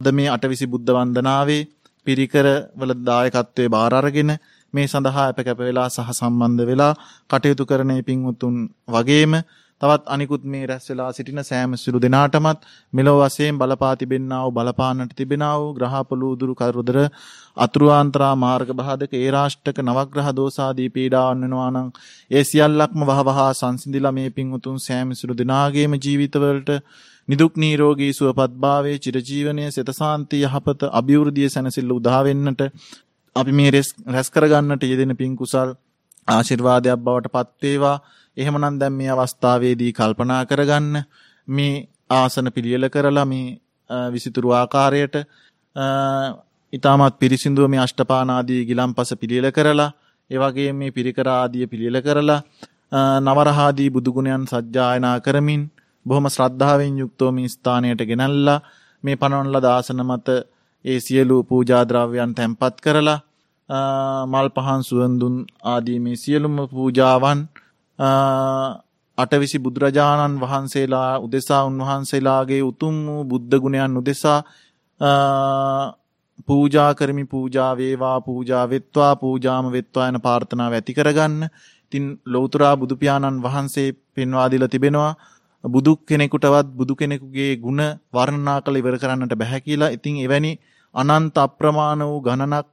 ද මේ අටවිසි බුද්ධ වන්දනාවේ පිරිකර වල දායකත්වයේ බාර අරගෙන මේ සඳහා අප කැප වෙලා සහ සම්බන්ධ වෙලා කටයුතු කරන පින්වුතුන් වගේම තවත් අනිකුත් මේ රැස් වෙලා සිටින සෑම සිළු දෙනාටමත් මෙලොව වශයෙන් බලපා තිබෙන්නා වූ බලපාන්නට තිබෙනා වූ ග්‍රහපලු උදුරු කරුදර අතුරුආන්තරා මාර්ග බාධක ඒ රාෂ්ටක නවග්‍රහ දෝසාදී පීඩාවන් වෙනවා නම් ඒ සියල්ලක්ම වහවහා සංසිඳිලා මේ පින්වුතුන් සෑම සිළු දෙනාගේම ජීවිතවලට නිදුක් නිරෝගී සුවපත්භාවයේ චිරජීවනයේ සිතසාන්ති යහපත අභිවෘද්ධිය සැනසෙල්ල උදා වෙන්නට අපි මේ රැස් කරගන්නට යෙදෙන පින් කුසල් ආශිර්වාදයක් බවට පත් වේවා. එහෙමනම් දැන් මේ අවස්ථාවේදී කල්පනා කරගන්න මේ ආසන පිළියෙල කරලා මේ විසිතුරු ආකාරයට ඊටමත් පිරිසිදුව මේ අෂ්ටපාන ආදී ගිලම්පස පිළියෙල කරලා ඒ වගේම මේ පිරිකර ආදී පිළියෙල කරලා නවරහාදී බුදු ගුණයන් සජ්ජායනා කරමින් බොහොම ශ්‍රද්ධාවෙන් යුක්තව මේ ස්ථානයට ගෙනල්ලා මේ පනවන ලද ආසන මත ඒ සියලු පූජා ද්‍රව්‍යයන් තැන්පත් කරලා මල් පහන් සුවඳුන් ආදී මේ සියලුම පූජාවන් අටවිසි බුදුරජාණන් වහන්සේලා උදෙසා උන්වහන්සේලාගේ උතුම් වූ බුද්ධ ගුණයන් උදෙසා පූජා කරමි පූජා වේවා පූජා වෙත්වා පූජාම වෙත්වා යන ප්‍රාර්ථනාව ඇති කරගන්න. ඉතින් ලෞතුරා බුදු පියාණන් වහන්සේ පෙන්වා දීලා තිබෙනවා බුදු කෙනෙකුටවත් බුදු කෙනෙකුගේ ಗುಣ වර්ණනා කළ ඉවර කරන්නට බෑ කියලා. ඉතින් එවැනි අනන්ත අප්‍රමාණ වූ ගණනක්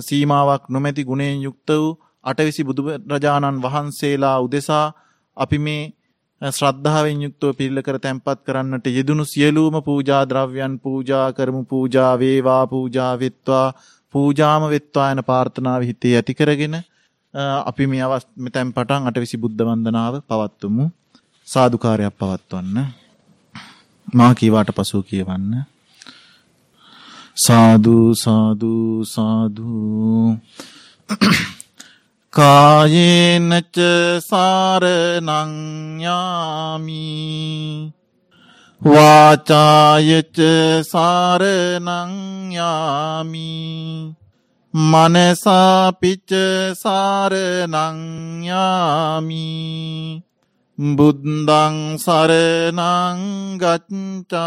සීමාවක් නොමැති ගුණයෙන් යුක්ත වූ අටවිසි බුදුරජාණන් වහන්සේලා උදෙසා අපි මේ ශ්‍රද්ධාවෙන් යුක්තව පිළිල කර තැන්පත් කරන්නට යෙදුණු සියලුම පූජා ද්‍රව්‍යයන් පූජා කරමු පූජා වේවා පූජා වෙත්වා පූජාම වෙත්වා යන ප්‍රාර්ථනාව හිතේ ඇති කරගෙන අපි මේ අවස්ථෙන් පටන් අටවිසි බුද්ධ වන්දනාව පවත්වමු සාදුකාරයක් පවත්වන්න. මා කීවාට පසු කියවන්න. සාදු සාදු සාදු. කායේනච සාරණං යාමි. වාචායච සාරණං යාමි. මනසාපිච සාරණං යාමි. බුද්ධං සරණං ගච්ඡාමි.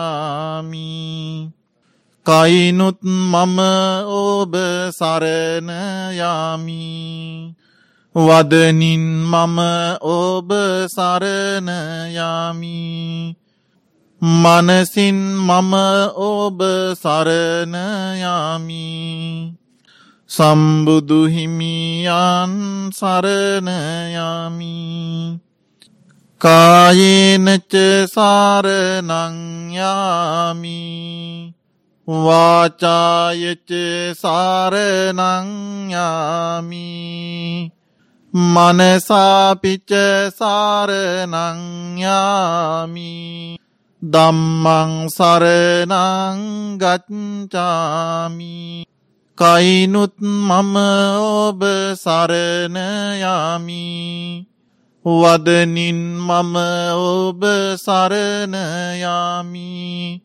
කයිනුත් මම ඔබ සරණ යාමි. වදනින් මම ඔබ සරණ යමි. මනසින් මම ඔබ සරණ යමි. සම්බුදු හිමියන් සරණ යමි. කායේනච සාරණං යමි। වාචායච සාරණං යමි। මනසාපිච සාරනංයාමි දම්මං සරනං ගච්ඡාමි। කයිනුත් මම ඔබ සරණ යමි। වදනින් මම ඔබ සරණ යමි.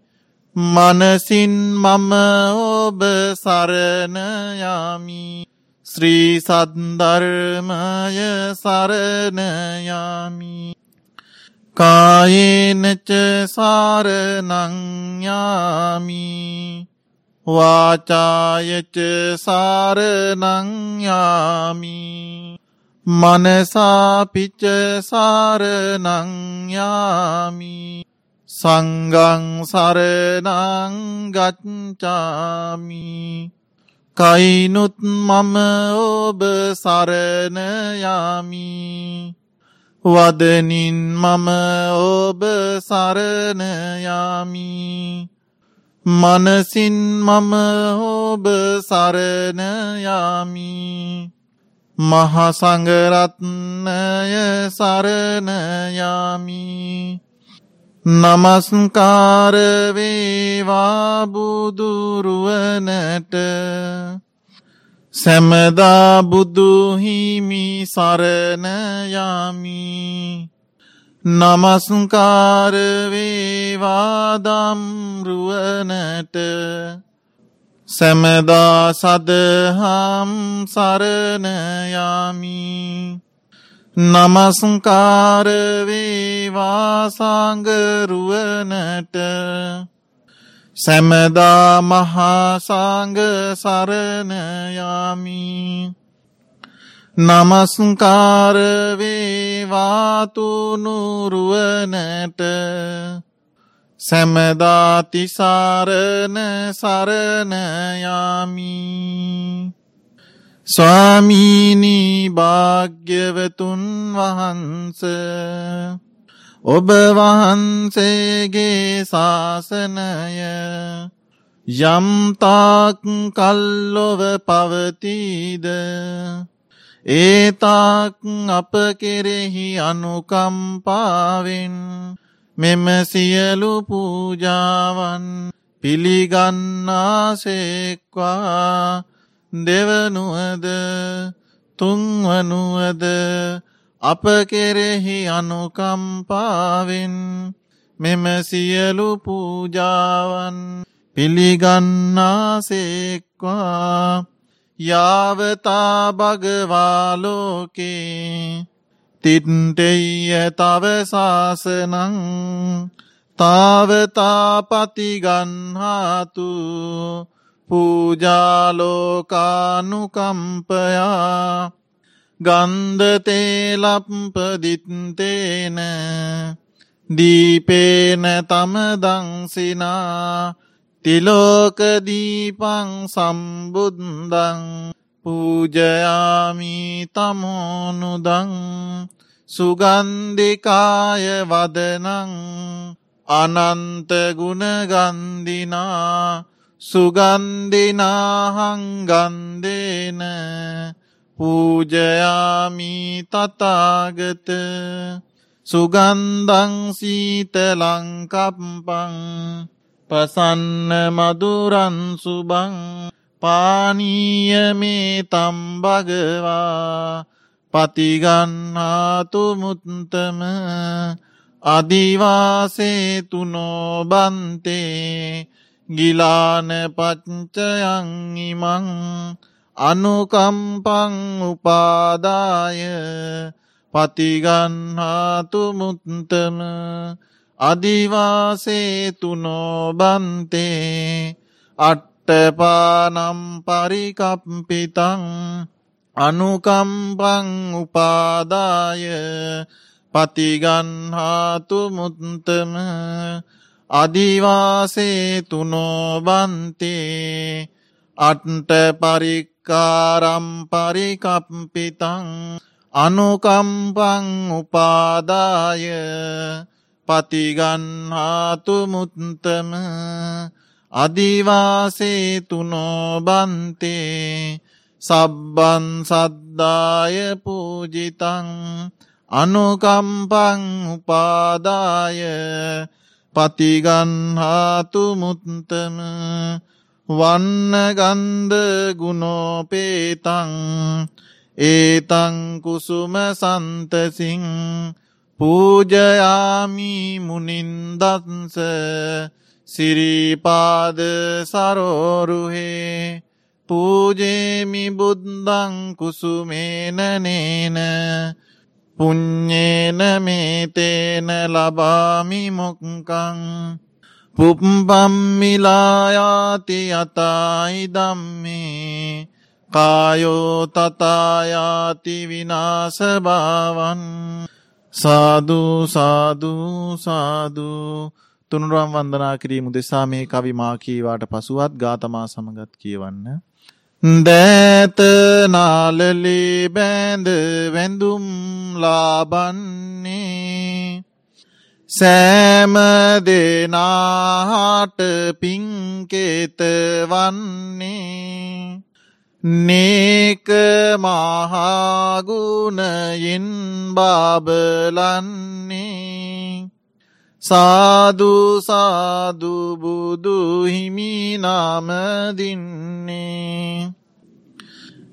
මනසින් මම ඔබ සරණ යමි. ශ්‍රී සද්ධර්මය සරණයාමි කායේනච සාරනංයාමි වාචායච සාරනංයාමි මනසාපිච සාරනංයාමි සංගං සරනං ගච්ඡාමි. කයිනුත් මම ඔබ සරණ යමි. වදනින් මම ඔබ සරණ යමි. මනසින් මම ඔබ සරණ යමි මහසංගරත්නය සරණ යමි. නමස්කාර වේවා බුදුරුවනට. සැමදා බුදුහිමි සරණ යමි. නමස්කාර වේවා දම්රුවනට සැමදා සදහම් සරණ යමි. නමස්කාර වේවා සංගරුවනට. සැමදා මහාසංග සරණයාමි නමස්කාරවේවාතුනුරුවනට සැමදාතිසාරණ සරණයාමි ස්වාමීනී භාග්‍යවතුන් වහන්ස ඔබ වහන්සේගේ ශාසනය යම්තාක් කල්ලොව පවතීද? ඒතාක් අප කෙරෙහි අනුකම්පාවෙන් මෙම සියලු පූජාවන් පිළිගන්නාසෙක්වා. දෙවනුවද තුන්වනුවද අප කෙරෙහි අනුකම්පාවෙන් මෙම සියලු පූජාවන් පිළිගන්නාසෙක්වා. යාවතා භගවාලෝකේ තිට්ටෙය තවසාසනං තාවතාපතිගන්හාතු පූජාලෝකානුකම්පයා ගන්ධතේලප්පදිත්තේන දීපේන තමදංසිනා තිලෝකදීපං සම්බුද්දං පූජයාමි තමෝනුදං සුගන්ධිකාය වදනං අනන්තගුණගන්දිනා සුගන්දිනාහංගන්දේන පූජයාමි තතාගත සුගන්දං සීතලංකප්පං පසන්න මදුරන් සුබං පානීය මේ තම්බගවා පතිගන්නාතු මුත්තම අදිවාසේතුනෝබන්තේ ගිලාන පච්චයං ඉමං අනුකම්පං උපාදාය පතිගන්හාතු මුත්තම අදිවාසේතුනෝබන්තේ අට්ටපානම් පරිකප්පිතං අනුකම්පං උපාදාය පතිගන්හාතු මුත්තම අදිවාසේතුනෝබන්තේ අට්ට පරික් කාරම් පරිකප්පිතං අනුකම්පං උපාදාය පතිගන්හාතු මුත්තම අදිවාසේතුනෝබන්තේ සබ්බන් සද්දාය පූජිතං අනුකම්පං උපාදාය පතිගන්හාතු මුත්තම වන්නගන්ද ගුණෝපේතං ඒතං කුසුම සන්තසිං පූජයාමි මුනින්දත්ස සිරිපාද සරෝරුහේ පූජේමි බුද්දං කුසුමේනනේන පුං්ඥේන මේතේන ලබාමි මොක්කං පුප්පම්මිලායාති අතායි දම්මේ කායෝ තතායාති විනාසභාවන් සාධූ සාධූ සාධූ තුනුරුවන් වන්දනා කිරීම දෙසා මේ කවි මාකීවාට පසුවත් ගාතමා සමගත් කියවන්න. දෑත නාලලේ බෑන්ද වැඳුම් ලාබන්නේ සෑම දෙනාහට පින්කේත වන්නේ නේක මහාගුණයෙන් බාබලන්නේ සාදු සාදුබුදු හිමිනාමදින්නේ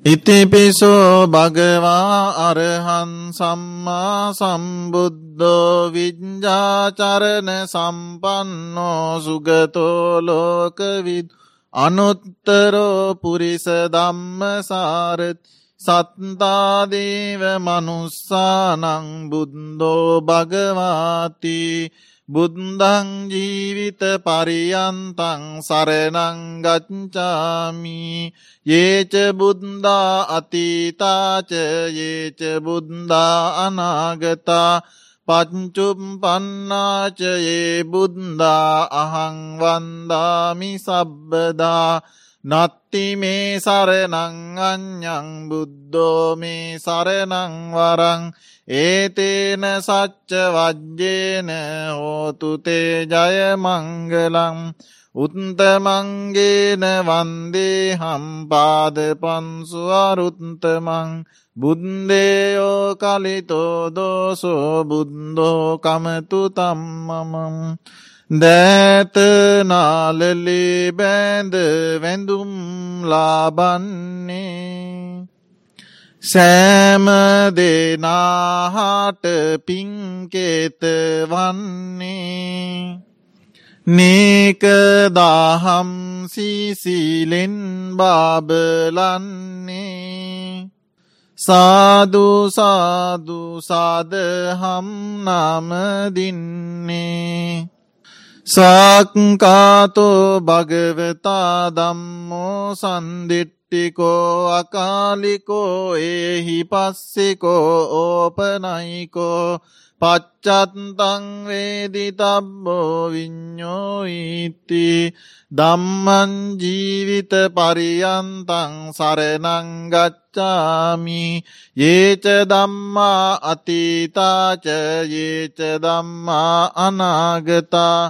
ඉතිපිසෝ භගවා අරහන් සම්මා සම්බුද්ධෝ විඤ්ජාචරණ සම්පන්නෝ සුගතෝලෝකවිද් අනුත්තරෝ පුරිස ධම්ම සාරත් සත්තාදේව මනුස්සානං බුද්ධෝ භගවාති බුද්ධං ජීවිත පරියන්තං සරනංගච්චාමි ඒච බුද්ධා අතීතාච ඒච බුද්ධා අනාගතා। පච්චුම් පන්නාචයේ බුද්ධා අහංවන්දාමි සබ්බදා। නත්ති මේ සරනං අඥ්ඥං බුද්ධෝ මේ සරනංවරං ඒතේන සච්ච වජ්ජේන හෝතුතේ ජයමංගලම් උත්තමංගේන වන්දේ හම්පාද පන්සු අරුත්තමං බුන්දේයෝ කලිතෝ දෝසෝ බුද්ධෝ කමතු තම්මමම් දෑතනාලලේ බෑන්ද වැඳුම් ලාබන්නේ සෑම දෙනාහට පින්කේත වන්නේ. නේකදාහම් සිසිලෙන් බාබලන්නේ. සාදුසාදු සාදහම් නමදින්නේ සක්කාතෝ භගවතා දම්මෝ සන්දිට්ටිකෝ අකාලිකෝ ඒහි පස්සෙකෝ ඕපනයිකෝ පච්චත්තං වේදි තබ්බෝ විඤ්ඥෝයිති දම්මන් ජීවිත පරියන්තං සරනංගච්චාමි ඒච දම්මා අතීතාච ඒච දම්මා අනාගතා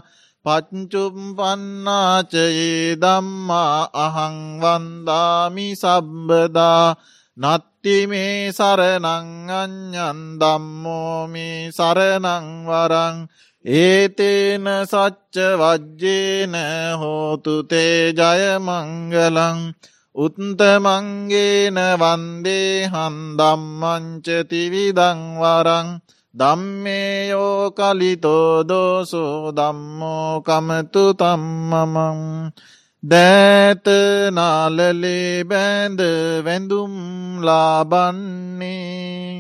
පච්චුම් පන්නාචයේ දම්මා අහංවන්දාමි සබ්බදා නත්ති මේ සරනං අඥ්ඥන් දම්මෝමි සරනංවරං ඒතේන සච්ච වජ්ජේන හෝතුතේ ජයමංගලං උත්තමංගේන වන්දේ හන්දම්මංචතිවිදංවරං දම්මේයෝ කලිතෝ දෝසෝ දම්මෝ කමතු තම්මමං දෑතනාලලේ බෑන්ද වැඳුම් ලාබන්නේ.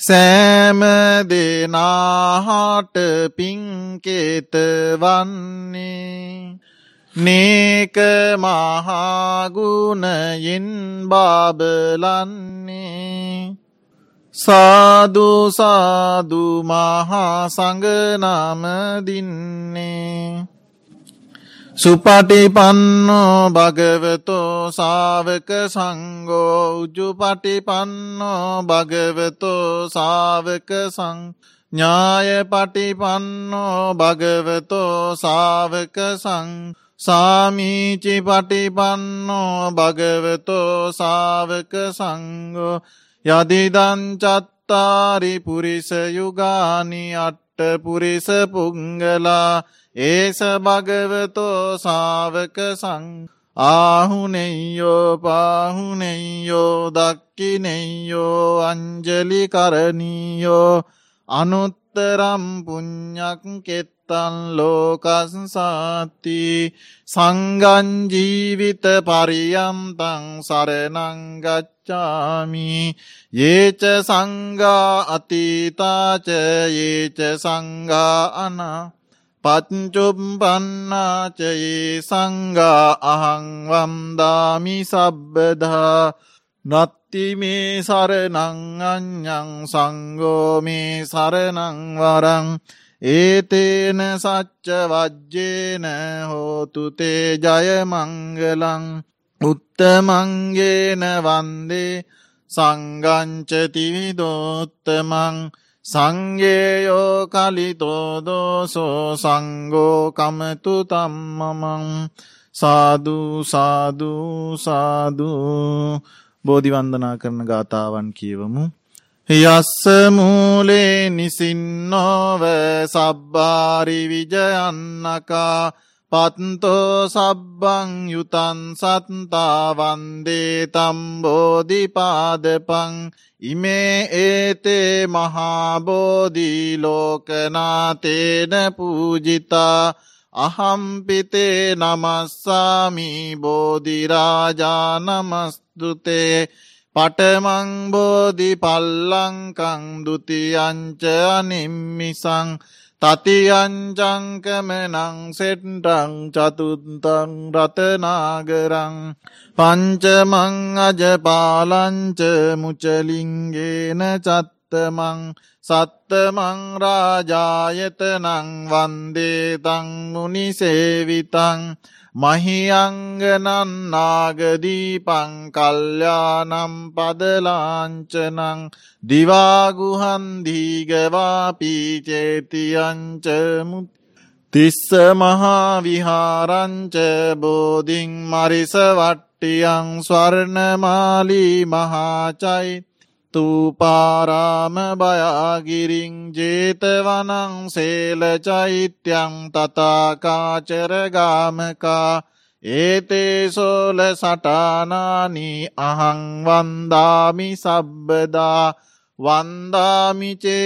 සෑම දෙනාහාට පින්කේත වන්නේ නේක මහාගුණයෙන් බාබලන්නේ. සාදු සාදු මහා සඟනමදින්නේ සුපටිපන්නෝ භගවතෝ සාවක සංගෝ උජුපටිපන්නෝ භගවතෝ සාවක සං ඥාය පටිපන්නෝ භගවතෝ සාවක සං සාමීචි පටිපන්නෝ භගවතෝ සාවක සංගෝ යදිදංචත්තාරි පුරිස යුගානි අට්ට පුරිස පුංගලා ඒස භගවතෝ සාවක සං ආහුනෙයෝ පාහුනෙයෝ දක්කිනෙයෝ අංජලි කරණීයෝ අනුත්තරම් පුං්ඥක් කෙත්තන් ලෝකසාති සංගංජීවිත පරියම්තං සරනංගච්ඡාමි ඒච සංගා අතීතාච ඒච සංගා අනා පච්චුම්පන්නාචයේ සංගා අහංවම්දාමි සබ්බදා නත්ති මේ සරනං අඥ්ඥං සංගෝමේ සරනංවරං ඒතේන සච්ච වජ්ජේන හෝතුතේ ජයමංගලං උත්තමංගේන වන්දේ සංගංචතිවිදෝත්තමං සංගේයෝ කලිතෝදෝසෝ සංගෝකමතු තම්මමං සාධූ බෝධිවන්දනා කරන ගාථාවන් කියවමු. යස්ස මූලේ නිසින්නෝව සබ්බාරි විජයන්නකා පත්තෝ සබ්බං යුතන් සත්තාවන්දේ තම්බෝධිපාදපං ඉමේ ඒතේ මහාබෝධීලෝකනාතේන පූජිතා අහම්පිතේ නමස්සාමී බෝධිරාජානමස්තුතේ පටමං බෝධි පල්ලංකං දුතියංච අනිම්මිසං තතියංජංකමනං සෙට්ටං චතුත්තං රතනාගරං පංචමං අජපාලංච මුචලින්ගේන චත්තමං සත්තමං රාජායතනං වන්දේතං මුනිසේවිතං මහියංගනන් නාගදීපං කල්්‍යානම් පදලාංචනං දිවාගුහන්දීගවාපීචේතියංචමුත් තිස්ස මහාවිහාරංච බෝධිං මරිස වට්ටියං ස්වර්ණමාලී මහාචයි තූපාරාම බයාගිරින් ජේතවනං සේල චෛත්‍යං තතාකාචරගාමකා ඒතේ සෝල සටානානී අහංවන්දාමි සබ්බදා වන්දාමිචේතියං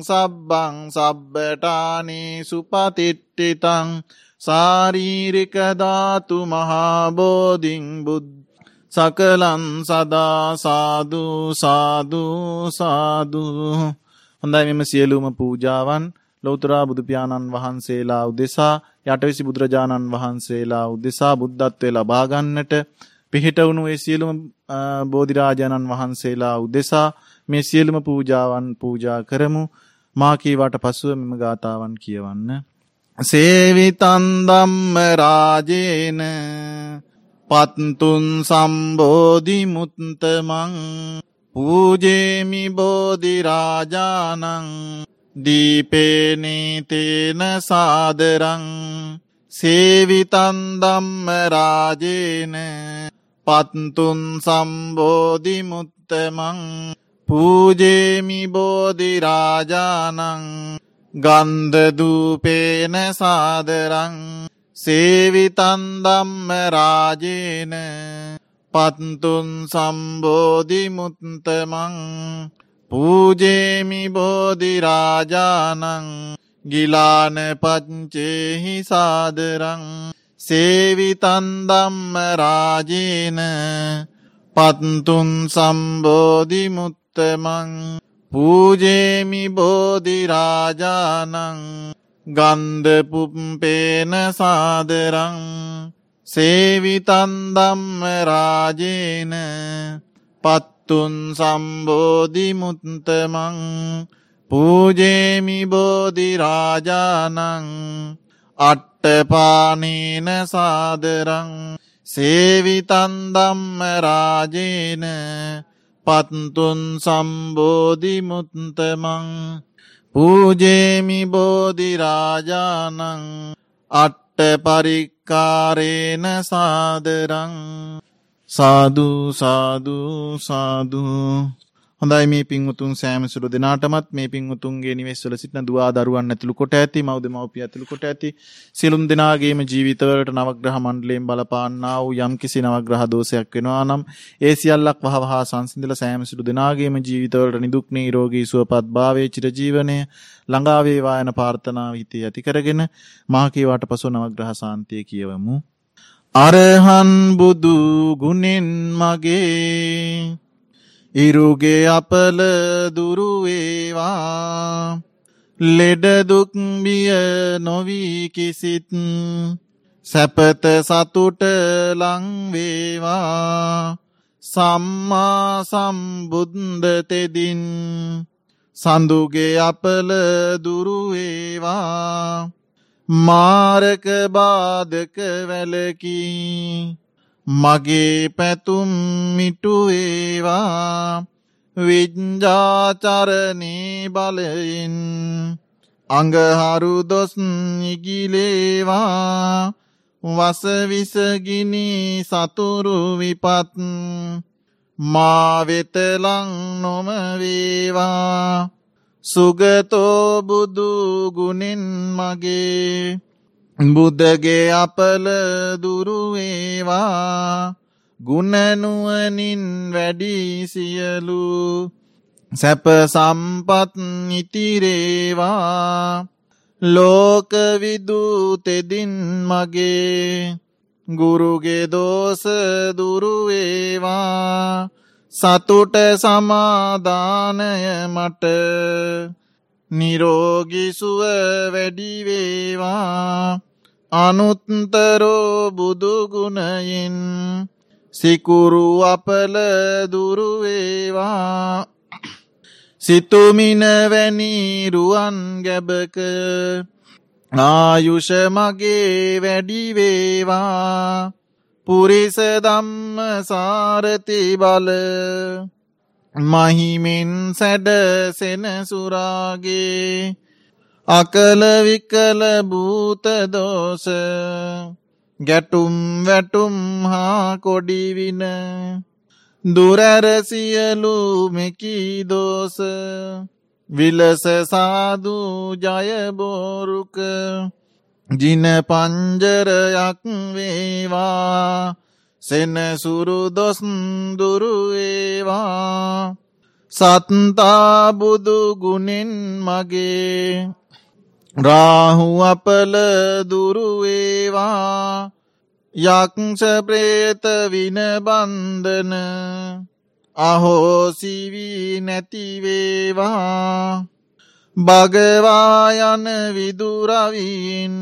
සබ්බං සබ්බටානී සුපතිට්ටිතං සාරීරිකධාතු මහාබෝධිං බුද්ධ සකලන් සදා සාදු සාදු සාදු. හොඳයි මෙම සියලුම පූජාවන්. ලෞතරා බුදුපාණන් වහන්සේලා උදෙසා යටවිසි බුදුරජාණන් වහන්සේලා උදෙසා බුද්ධත්වය ලබාගන්නට පිහිට වුණු ඒ සියලුම බෝධිරාජාණන් වහන්සේලා උදෙසා මේ සියලුම පූජාවන් පූජා කරමු. මා කීවාට පසුව මෙම ගාථාවන් කියවන්න. සේවිතන්දම්ම රාජේන පත්තුන් සම්බෝධිමුත්තමං පූජේමි බෝධිරාජානං දීපේනීතේන සාදරං සේවිතන්දම්ම රාජේන පත්තුන් සම්බෝධිමුත්තමං පූජේමි බෝධිරාජානං ගන්ධදූපේන සාදරං සේවිතන්දම්ම රාජේන පත්තුන් සම්බෝධිමුත්තමං පූජේමි බෝධිරාජානං ගිලාන පච්චේහි සාදරං සේවිතන්දම්ම රාජේන පත්තුන් සම්බෝධිමුත්තමං පූජේමි බෝධිරාජානං ගන්ධපුප්පේන සාදරං සේවිතන්දම්ම රාජේන පත්තුන් සම්බෝධිමුත්තමං පූජේමි බෝධිරාජානං අට්ටපානීන සාදරං සේවිතන්දම්ම රාජේන පත්තුන් සම්බෝධිමුත්තමං පූජේමි බෝධිරාජානං අට්ට පරික්කාරේන සාදරං සාධූ සාධූ සාධූ හොඳයි මේ පින්වතුන් සෑම සුළු දෙනාටමත් මේ පින්වතුන්ගේ නිවෙස්වල සිටින දුවා දරුවන් ඇතුළු කොට ඇති මව්ද මව්පිය ඇතුළු කොට ඇති සියලුම දෙනාගේම ජීවිතවලට නවග්‍රහ මණ්ඩලයෙන් බලපාන්නා වූ යම්කිසි නවග්‍රහ දෝෂයක් වෙනවා නම් ඒ සියල්ලක් වහවහා සංසිඳලා සෑම සුළු දෙනාගේම ජීවිතවලට නිදුක් නිරෝගී සුවපත් භාවයේ චිරජීවනයේ ළඟා වේවා යන ප්‍රාර්ථනාව හිතේ ඇති කරගෙන මා කීවාට පසු නවග්‍රහ සාන්තිය කියවමු. අරහන් බුදු ගුණෙන් මගේ ඉරුගේ අපල දුරුවේවා. ලෙඩදුක්බිය නොවී කිසිත් සැපත සතුට ලංවේවා සම්මා සම්බුද්ධතෙදින් සඳුගේ අපල දුරුවේවා. මාරක බාධක වැලකී මගේ පැතුම් මිටුවේවා විජ්ජාචරණී බලයෙන් අඟහරු දොස් ඉගිලේවා වසවිසගිනි සතුරු විපත් මාවෙතලං නොමවේවා සුගතෝ බුදු ගුණෙන් මගේ බුදගේ අපල දුරුවේවා ගුණනුවනින් වැඩි සියලු සැප සම්පත් ඉතිරේවා. ලෝකවිදූ තෙදින් මගේ ගුරුගේ දෝස දුරුවේවා. සතුට සමාධානය මට නිරෝගිසුව වැඩිවේවා. අනුත්තරෝ බුදුගුණයෙන් සිකුරු අපල දුරුවේවා සිතුමිනවැනි රුවන් ගැබක ආයුෂ මගේ වැඩිවේවා පුරිස දම්ම සාරති බල මහිමෙන් සැඩ සෙනසුරාගේ අකල විකල භූතදෝස ගැටුම් වැටුම් හා කොඩිවින දුරැරසියලු මෙකීදෝස විලස සාදු ජයබෝරුක ජින පංජරයක් වේවා සෙනසුරු දොස් දුරුවේවා සත්තාබුදු ගුණෙන් මගේ රාහු අපල දුරුවේවා යක්ෂ ප්‍රේත විනබන්ධන අහෝසිවී නැතිවේවා භගවා යන විදුරවීන්.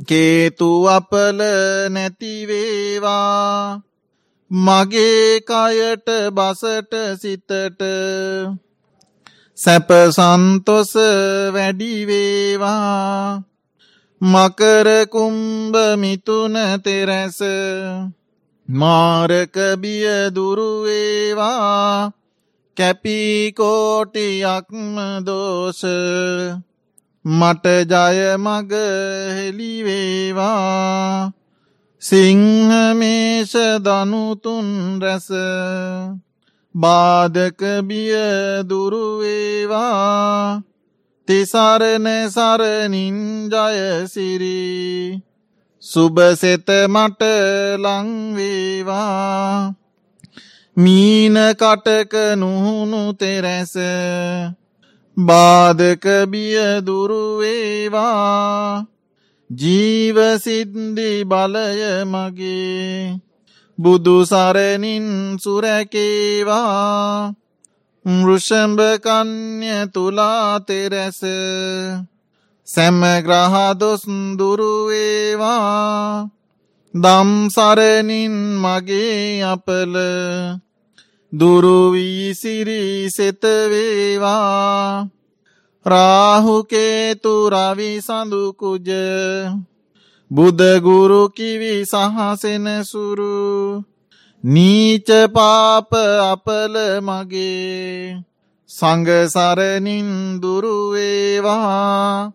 කේතු අපල නැතිවේවා මගේ කයට බසට සිතට සැප සන්තොස වැඩිවේවා මකරකුම්භ මිතුන තෙරැස මාරකබිය දුරුවේවා කැපිකෝටියක්ම දෝෂ මට ජයමග හෙළිවේවා සිංහමේෂ දනුතුන් රැස බාධකබිය දුරුවේවා තිසරණ සරණින් ජයසිරී සුබසෙත මට ලංවේවා මීන කටක නුහුණු තෙරැස. බාධකබිය දුරුවේවා ජීවසිද්දි බලය මගේ. බුදු සරණින් සුරැකේවා. මෘෂම්භකන්‍ය තුලාතෙරැස සැමග්‍රහදොස් දුරුවේවා දම්සරණින් මගේ අපල. දුරුවී සිරි සෙතවේවා රාහුකේතු රවි සඳුකුජ බුදගුරු කිවි සහසෙනසුරු නීච පාප අපල මගේ. සංගසරණින් දුරුවේවා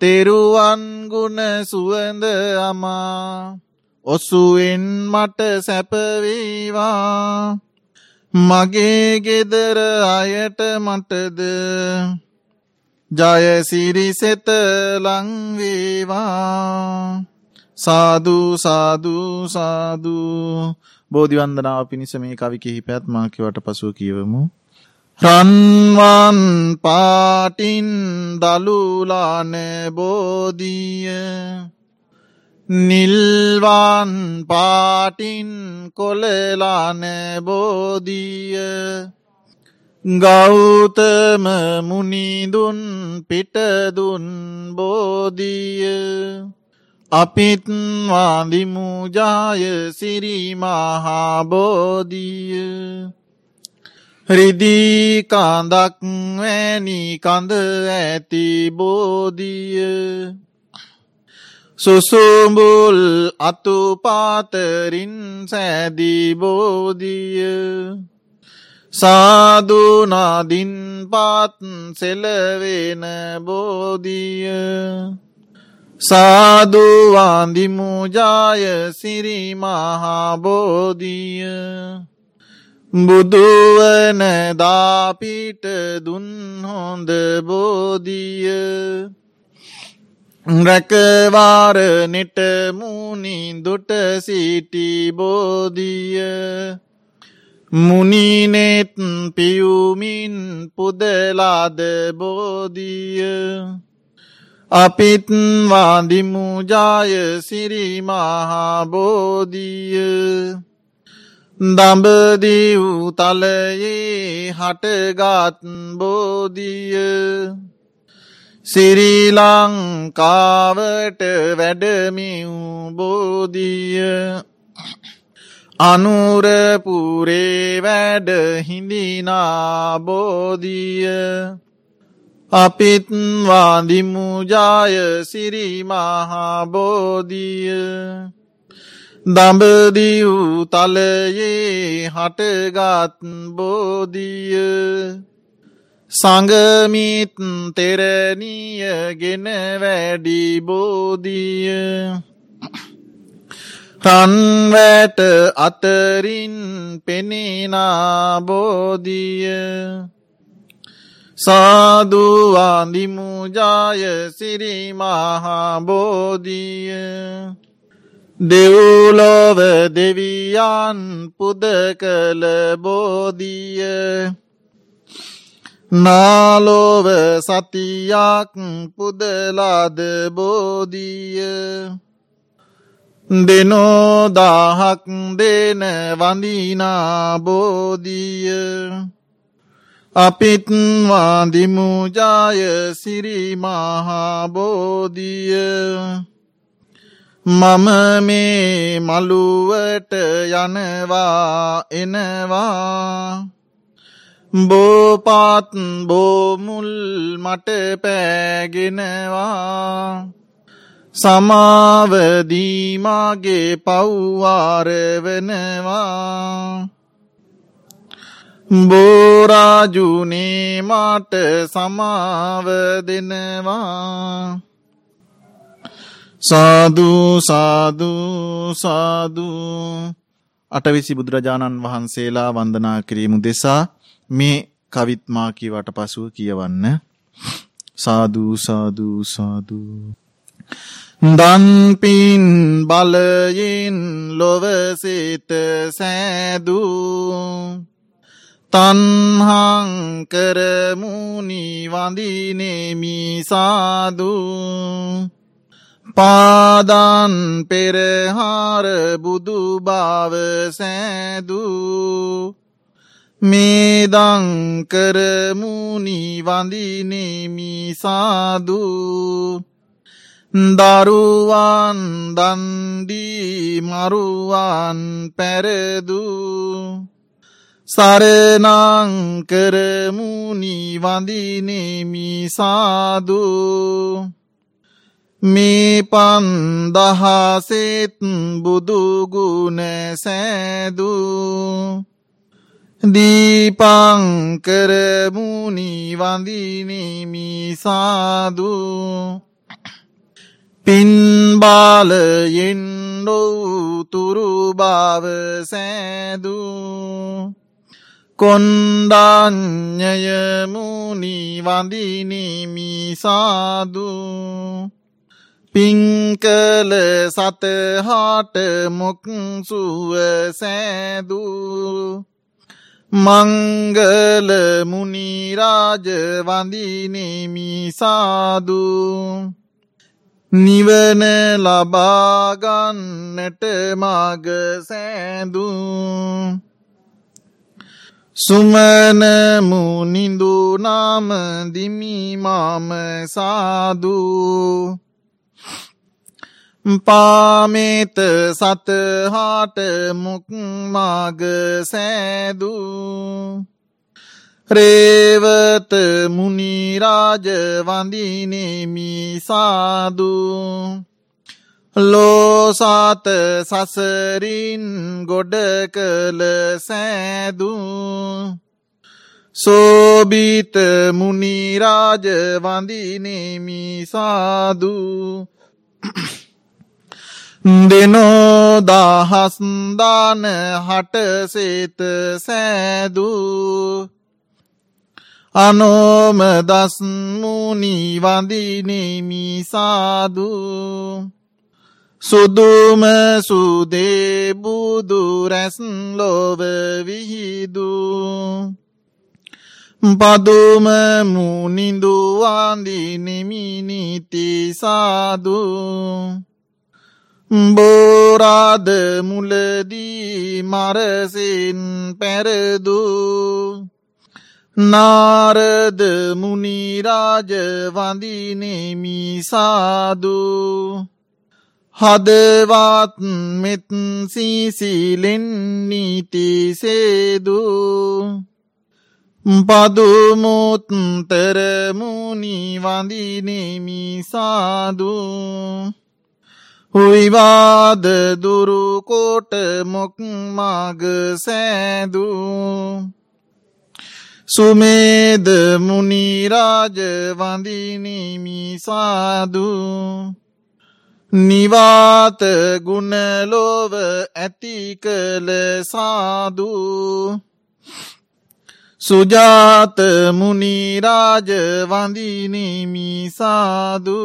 තෙරුවන්ගුණ සුවඳ අමා. ඔසුවෙන් මට සැපවේවා මගේ ගෙදර අයට මටද? ජයසිරිසෙත ලංවේවා සාධූ සාධූ සාධූ බෝධිවන්දනාව පිණිස මේ කවි කිහිපැත් මාකිවට පසුව කියවමු. රන්වන් පාටින් දළුලාන බෝධිය. නිල්වන් පාටින් කොලලාන බෝධිය. ගෞතම මුනිදුන් පිටදුන් බෝධිය. අපිත් වාදිමුජාය සිරිමහාබෝධිය රිදී කාඳක් වැනි කඳ ඇති බෝධිය. සුසුඹුල් අතුපාතරින් සෑදී බෝධිය. සාධනාදින් පාත් සෙලවෙන බෝධිය. සාධවාන්දිමුජාය සිරිමහාබෝධිය බුදුවන දාපිට දුන්හොඳ බෝධිය. රැකවාර නිටමුණින් දුට සිටි බෝධිය. මුනිනෙත් පියුමින් පුදලාද බෝධිය. අපිත් වාදිමුජාය සිරිමහාබෝධිය දඹදී වූ තලයේ හටගත් බෝධිය. සිරී ලංකාවට වැඩමිව් බෝධිය. අනුරපුරේ වැඩ හිඳිනා බෝධිය. අපිත් වාදිමුජාය සිරිමහා බෝධිය. දඹදී වූ තලයේ හටගත් බෝධිය. සඟමිත් තෙරණිය ගෙන වැඩි බෝධිය. රන්වැට අතරින් පෙනෙනා බෝධිය. සාදුවාදිමුජාය සිරිමහා බෝධිය දෙව්ලොව දෙවියන් පුද කළ බෝධිය. නාලෝව සතියක් පුදලාද බෝධිය. දෙනෝදාහක් දෙන වඳිනා බෝධිය. අපිත් වාදිමුජාය සිරිමහා බෝධිය මම මේ මළුවට යනවා එනවා. බෝපාත් බෝමුල් මට පෑගෙනවා. සමාවදීමාගේ පව්වාරවනවා බෝරාජුනේ මට සමාව දෙනවා. සාධූ සාධූ සාධූ අටවිසි බුදුරජාණන් වහන්සේලා වන්දනා කිරීමු දෙසා මේ කවිත්මාකීවට පසුව කියවන්න. සාධූ සාධූ සාධූ දන්පින් බලයෙන් ලොවසේත සෑදූ. තන්හං කරමුණි වඳිනෙමි සාධූ පාදන් පෙරහාර බුදු භාව සෑදූ. මේදං කරමුණි වඳිනෙමි සාදූ. දරුවන් දන්දී මරුවන් පැරදූ. සරනං කරමුණි වඳිනෙමි සාදූ. මේ පන්දහසෙත් බුදුගුණ සෑදූ. දීපංකරමුණි වඳිනෙමි සාදූ. පින්බාලයෙන් නොවතුරු භාව සෑදූ. කොන්ඩාඥයමුණි වඳිනෙමි සාදූ පිංකල සතහාට මොක්සුව සෑදූ. මංගල මුනිරාජ වඳිනෙමි සාදූ නිවන ලබාගන්නට මග සෑදූ. සුමන මුනිඳු නාම දිමිමාම සාදූ. පාමේත සතහාට මුක්මාග සෑදූ. රේවත මුනිරාජ වඳිනෙමි සාදූ. ලෝසාත සසරින් ගොඩ කළ සෑදූ. සෝබීත මුනිරාජ වඳිනෙමි සාදූ දෙනෝ දහස්දාන හටසේත සෑදූ. අනෝම දස්මුනි වඳිනෙමි සාදූ සුදුම සුදේ බුදු රැස් ලොව විහිදූ. පදුම මුනිඳු වඳිනෙමි නිති සාදූ. බෝරාද මුලදී මරසින් පැරදු. නාරද මුනිරාජ වඳිනෙමි සාදු හදවත් මෙත් සීසිලෙන් නීතිසේදු පදුමුත්තරමුණි වඳිනෙමි සාදු. හුයිවාද දුරුකොට මොක්මග සෑදු. සුමේද මුනිරාජ වඳිනිමි සාදු. නිවාත ගුණලොව ඇති කළ සාදු. සුජාත මුනිරාජ වඳිනිමි සාදු.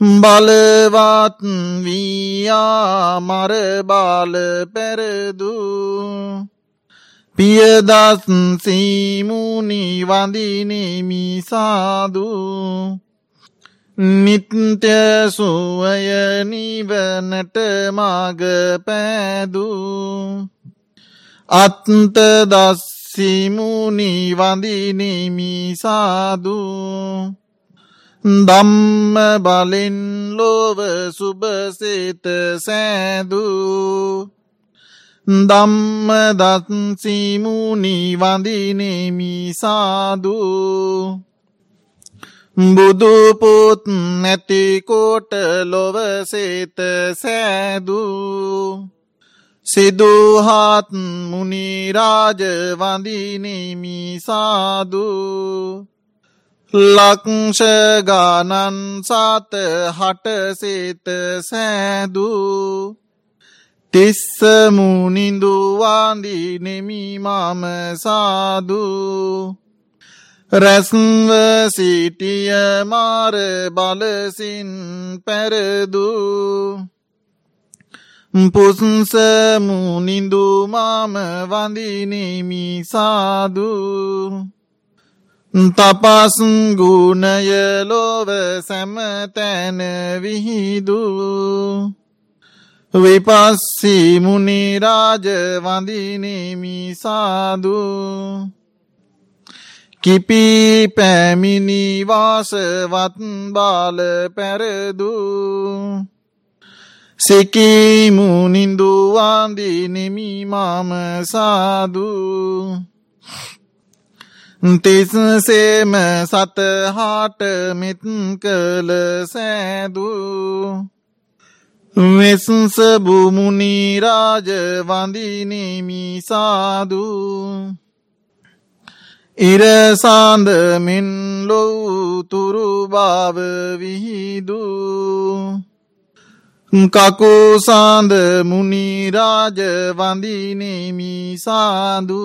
බලවත් වීයා මරබාල පැරදු. පියදස් සීමුණි වඳිනෙමි සාදු. නිත්‍ය සුවය නිවනට මග පෑදු. අත්ත දස්සිමුණි වඳිනෙමි සාදු දම්ම බලෙන් ලොව සුභසේත සෑදු. දම්ම දත්සිමුණි වඳිනෙමි සාදු බුදුපුත් නැතිකොට ලොවසේත සෑදු. සිදුහත් මුනිරාජ වඳිනෙමි සාදු ලක්ෂගානන් සාත හටසේත සෑදු. තිස්ස මුනිින්දුවාන්දී නෙමිමම සාදු. රැස්ව සිටිය මාර බලසින් පැරදු. පුස්ස මුනිින්දුමාම වඳිනෙමි සාදු තපස් ගුණය ලොව සැමතැන විහිදු. විපස්සී මුනිරාජ වඳිනෙමි සාදු කිපි පැමිණිවාසවත් බාල පැරදු. සිකිමුනින්දු වන්දිනෙමි මම සාදු. තිස්සේම සතහාට මෙත් කළ සෑදු. වෙසස බුමුණීරාජ වඳිනෙමි සාදු. ඉරසාන්දමින් ලොවතුරුභාව විහිදු. කකුසාන්ද මුනිරාජ වඳිනෙමි සාදු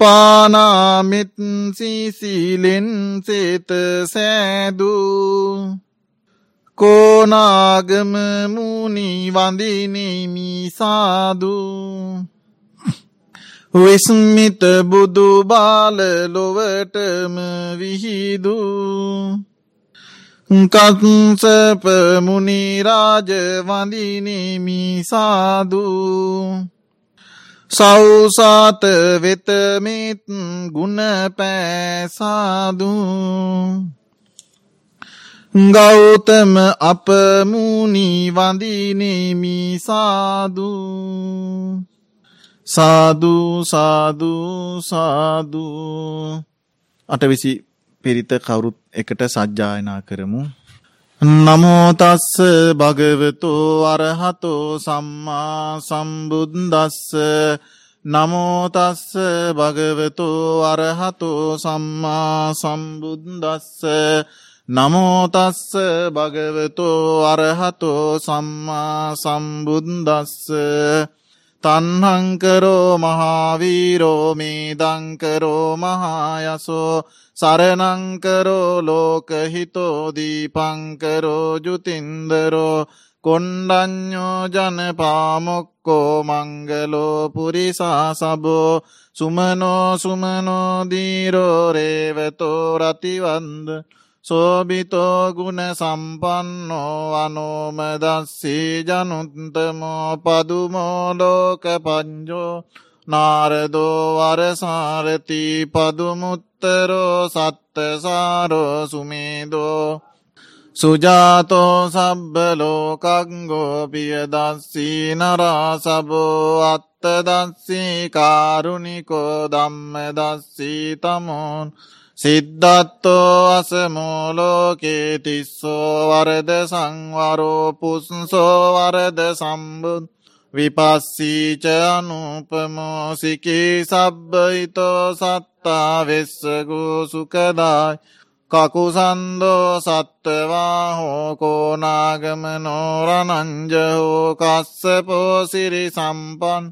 පානාමිත් සිසිලෙන් සේත සෑදු. කෝනාගම මුනි වඳිනෙමි සාදු විස්මිත බුදු බාල ලොවටම විහිදු. කත්සප මුනිරාජ වඳිනෙමි සාදු සෞසාත වෙතමිත් ගුණ පෑසාදු. ගෞතම අපමුණි වඳිනෙමි සාදු සාදු සාදු සාදු. අටවිසි පිරිත කවුරුත් එකට සජ්ජායනා කරමු. නමෝතස්ස භගවතෝ අරහතෝ සම්මා සම්බුද්දස්ස. නමෝතස්ස භගවතෝ අරහතෝ සම්මා සම්බුද්දස්ස. නමෝතස්ස භගවතෝ අරහතෝ සම්මා සම්බුද්දස්ස. තන්හංකරෝ මහාවීරෝ මේ දංකරෝ මහායසෝ සරනංකරෝ ලෝකහිතෝ දීපංකරෝ ජුතින්දරෝ කොණ්ඩඥෝ ජනපාමොක්කෝ මංගලෝ පුරිසා සබෝ සුමනෝ සුමනෝ දීරෝ රේවතෝ රතිවන්ද සෝබිතෝ ගුණ සම්පන්නෝ අනෝමදස්සී ජනුත්තමෝ පදුමෝලෝක පංජෝ නාරදෝ වරසාරති පදුමුත්තරෝ සත්තසාරෝ සුමේදෝ සුජාතෝ සබ්බලෝකංගෝපිය දස්සී නරාසබෝ අත්තදස්සී කාරුණිකෝ දම්ම දස්සී තමෝන් සිද්ධත්තෝ අසමෝලෝකේ තිස්සෝ වරද සංවරෝ පුස්සෝ වරද සම්බුද් විපස්සීච අනුපමෝසිකී සබ්බයිතෝ සත්තා වෙස්සගෝ සුකදායි. කකුසන්දෝ සත්තවා හෝකෝනාගම නෝරනංජහෝ කස්සපෝසිරි සම්පන්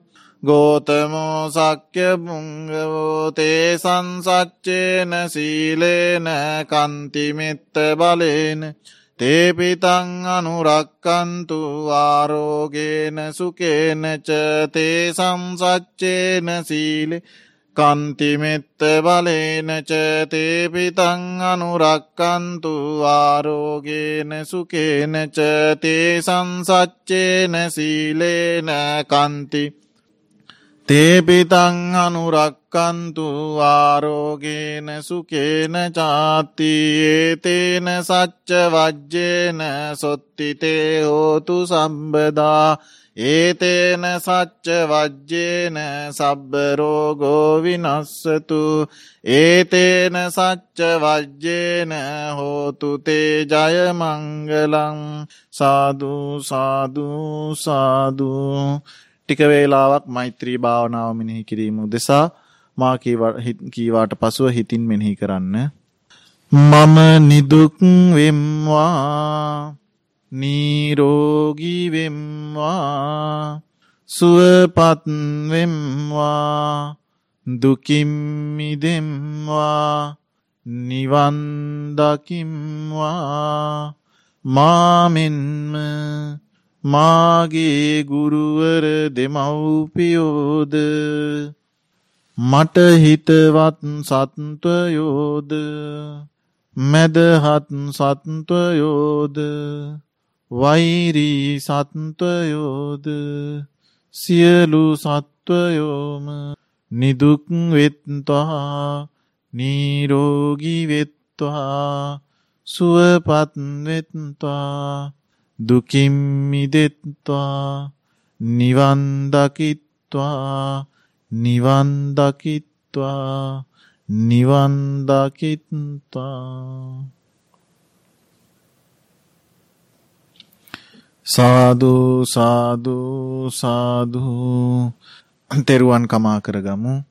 ගෝතමෝ සක්‍ය පුංගවෝ තේ සංසච්චේන සීලේන කන්තිමිත්ත බලේන තේපිතං අනුරක්කන්තු ආරෝගේන සුකේනච තේ සංසච්චේන සීලේ කන්තිමෙත්ත බලේනච තේපිතං අනුරක්කන්තු ආරෝගේන සුකේනච තේ සංසච්චේන සීලේන කන්ති තේපිතං අනුරක්කන්තු ආරෝගේන සුකේන චාති ඒතේන සච්ච වජ්ජේන සොත්තිතේ හෝතු සම්බදා ඒතේන සච්ච වජ්ජේන සබ්බරෝගෝ විනස්සතු ඒතේන සච්ච වජ්ජේන හෝතුතේ ජයමංගලං සාධූ සාධූ සාධූ ටික වේලාවක් මෛත්‍රී භාවනාව මෙනෙහි කිරීම උදෙසා මා කීවාට පසුව හිතින් මෙනෙහි කරන්න. මම නිදුක් වෙම්වා නීරෝගී වෙම්වා සුවපත් වෙම්වා දුකින් මිදෙම්වා නිවන් දකිම්වා මාමෙන්ම මාගේ ගුරුවර දෙමව්පියෝද මට හිතවත් සත්වයෝද මැදහත් සත්වයෝද වෛරී සත්වයෝද සියලු සත්වයෝම නිදුක් වෙත්වා නීරෝගී වෙත්වා සුවපත් වෙත්වා දුකින් මිදෙත්වා නිවන් දකිත්වා නිවන් දකිත්වා නිවන් දකිත්වා. සාදු සාදු සාදු. තෙරුවන් කමා කරගමු.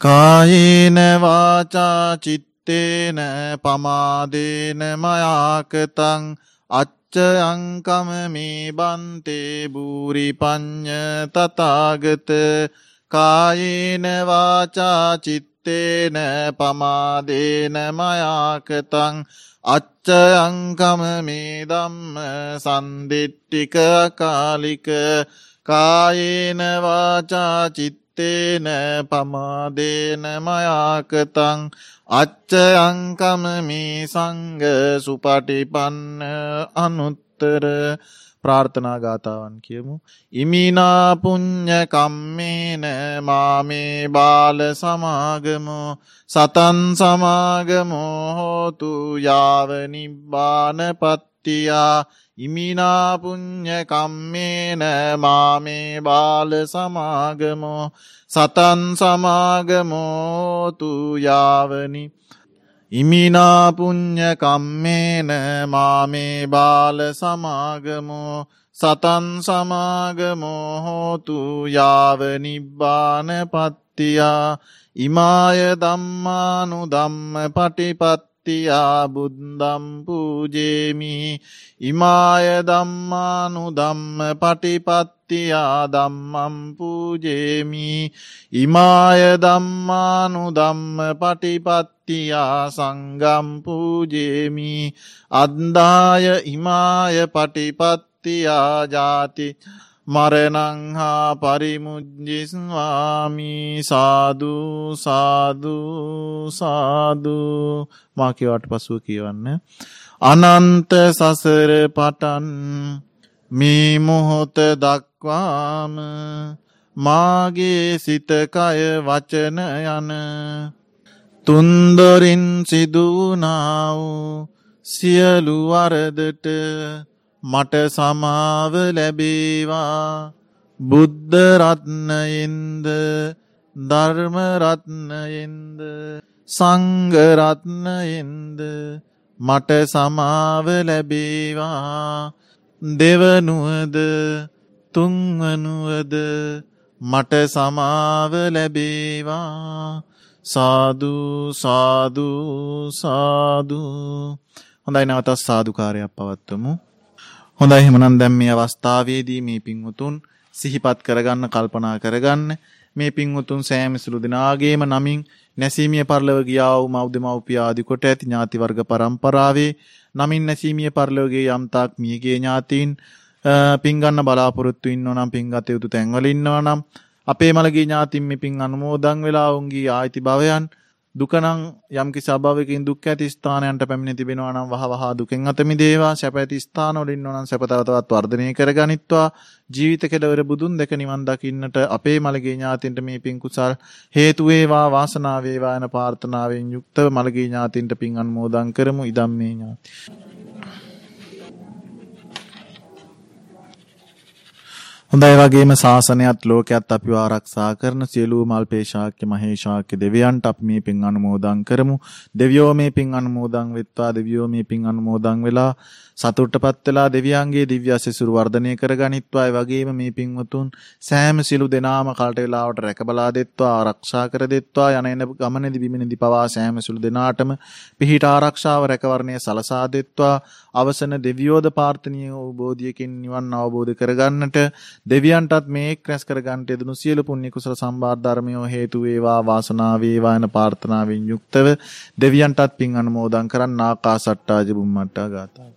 කායේන වාචා චිත්තේන පමාදේන මයාකතං අච්චයංකම මේ බන්තේ බූරි පඤ්ඤ තථාගත කායේන වාචා චිත්තේන පමාදේන මයාකතං අච්චයංකම මේ දම්ම සන්දිට්ටික කාලික කායේන වාචා චිත්තේන පමාදේන මයාකතං අච්චයංකම මේ සංග සුපටිපන්න අනුත්තර ප්‍රාර්ථනා ගාථාවන් කියමු. ඉමිනා පුඤ්ඤ කම්මේන මාමේ බාල සමාගමෝ සතන් සමාගමෝ හෝතු යාව නිබ්බාන පත්තියා ඉමිනා පුඤ්ඤ කම්මේන මාමේ බාල සමාගමෝ සතන් සමාගමෝ තු යාවනි ඉමිනා පුඤ්ඤ කම්මේන මාමේ බාල සමාගමෝ සතන් සමාගමෝ හෝතු යාව නිබ්බාන පත්තියා ඉමාය ධම්මානු ධම්ම පටිපත් පත්තියා බුද්දම් පූජේමි. ඉමාය දම්මානු දම්ම පටිපත්තියා දම්මම් පූජේමි. ඉමාය දම්මානු දම්ම පටිපත්තියා සංගම් පූජේමි. අද්දාය ඉමාය පටිපත්තියා ජාති මරණංහා පරිමුජ්ජිස්වාමි සාධූ සාධූ සාධූ මාකිවට පසුව කියවන්න. අනන්ත සසර පටන් මේ මොහොත දක්වාම මාගේ සිතකය වචන යන තුන්දොරින් සිදුනාව සියලු වරදට මට සමාව ලැබේවා. බුද්ධරත්නයෙන්ද ධර්මරත්නයෙන්ද සංගරත්නයෙන්ද මට සමාව ලැබේවා. දෙවනුවද තුන්වනුවද මට සමාව ලැබේවා. සාධූ සාධූ සාධූ හොඳයි නවතත් සාධකාරයක් පවත්වමු. හොඳයි එහෙමනම් දැන් මේ අවස්ථාවේදී මේ පින්වුතුන් සිහිපත් කරගන්න කල්පනා කරගන්න. මේ පින්වුතුන් සෑම සුළු දිනාගේම නමින් නැසීමිය පරලව ගියා වූ මව් දෙමව්පිය ආදි කොට ඇති ඥාති වර්ග පරම්පරාවේ නමින් නැසීමිය පරලෝකයේ යම්තාක් මියගේ ඥාතීන් පින් ගන්න බලාපොරොත්තු ඉන්නවා නම් පින් ගත යුතු තැන්වල ඉන්නවා නම් අපේ මළගේ ඥාතින් මේ පින් අනුමෝදන් වෙලා උන්ගේ ආයිති භවයන් දුකනම් යම්කිසි අභවයකින් දුක් ඇති ස්ථානයන්ට පැමිණ තිබෙනවා නම් වහ වහා දුකෙන් අත මිදේවා සැප ඇති ස්ථානවල ඉන්නවා නම් සැප තව තවත් වර්ධනය කරගනිත්වා. ජීවිත කෙලවර බුදුන් දැක නිවන් දකින්නට අපේ මළගේ ඥාතින්ට මේ පින් කුසල් හේතු වේවා වාසනාව වේවා යන ප්‍රාර්ථනාවෙන් යුක්තව මළගේ ඥාතින්ට පින් අනුමෝදන් කරමු. ඉදම් මේ ඥාති. හොඳයි වගේම ශාසනයත් ලෝකයත් අපිව ආරක්ෂා කරන සියලුම අල්පේශාක්‍ය මහේශාක්‍ය දෙවියන්ට අපි මේ පින් අනුමෝදන් කරමු. දෙවියෝ මේ පින් අනුමෝදන් වෙත්වා දෙවියෝ මේ පින් අනුමෝදන් වෙලා සතුටටපත් වෙලා දෙවියන්ගේ දිව්‍ය අසසුරු වර්ධනය කරගනිත්වා. ඒ වගේම මේ පින්වතුන් සෑම සිළු දෙනාම කලට වෙලාවට රැකබලා දෙත්වා ආරක්ෂා කර දෙත්වා යන එන ගමනේදී බිමනේදී පවා සෑම සිළු දෙනාටම පිහිට ආරක්ෂාව රැකවරණය සලසා දෙත්වා. අවසන දෙවියෝද පාර්ථනීය අවබෝධයකින් නිවන් අවබෝධ කරගන්නට දෙවියන්ටත් මේ එක් රැස් කරගන්නට යෙදුණු සියලු පුණ්‍ය කුසල සම්බාර ධර්මයෝ හේතු වේවා වාසනාව වේවා යන ප්‍රාර්ථනාවෙන් යුක්තව දෙවියන්ටත් පින් අනුමෝදන් කරන්න ආකාසට්ටාජ බුම්මට්ටා ගාථා.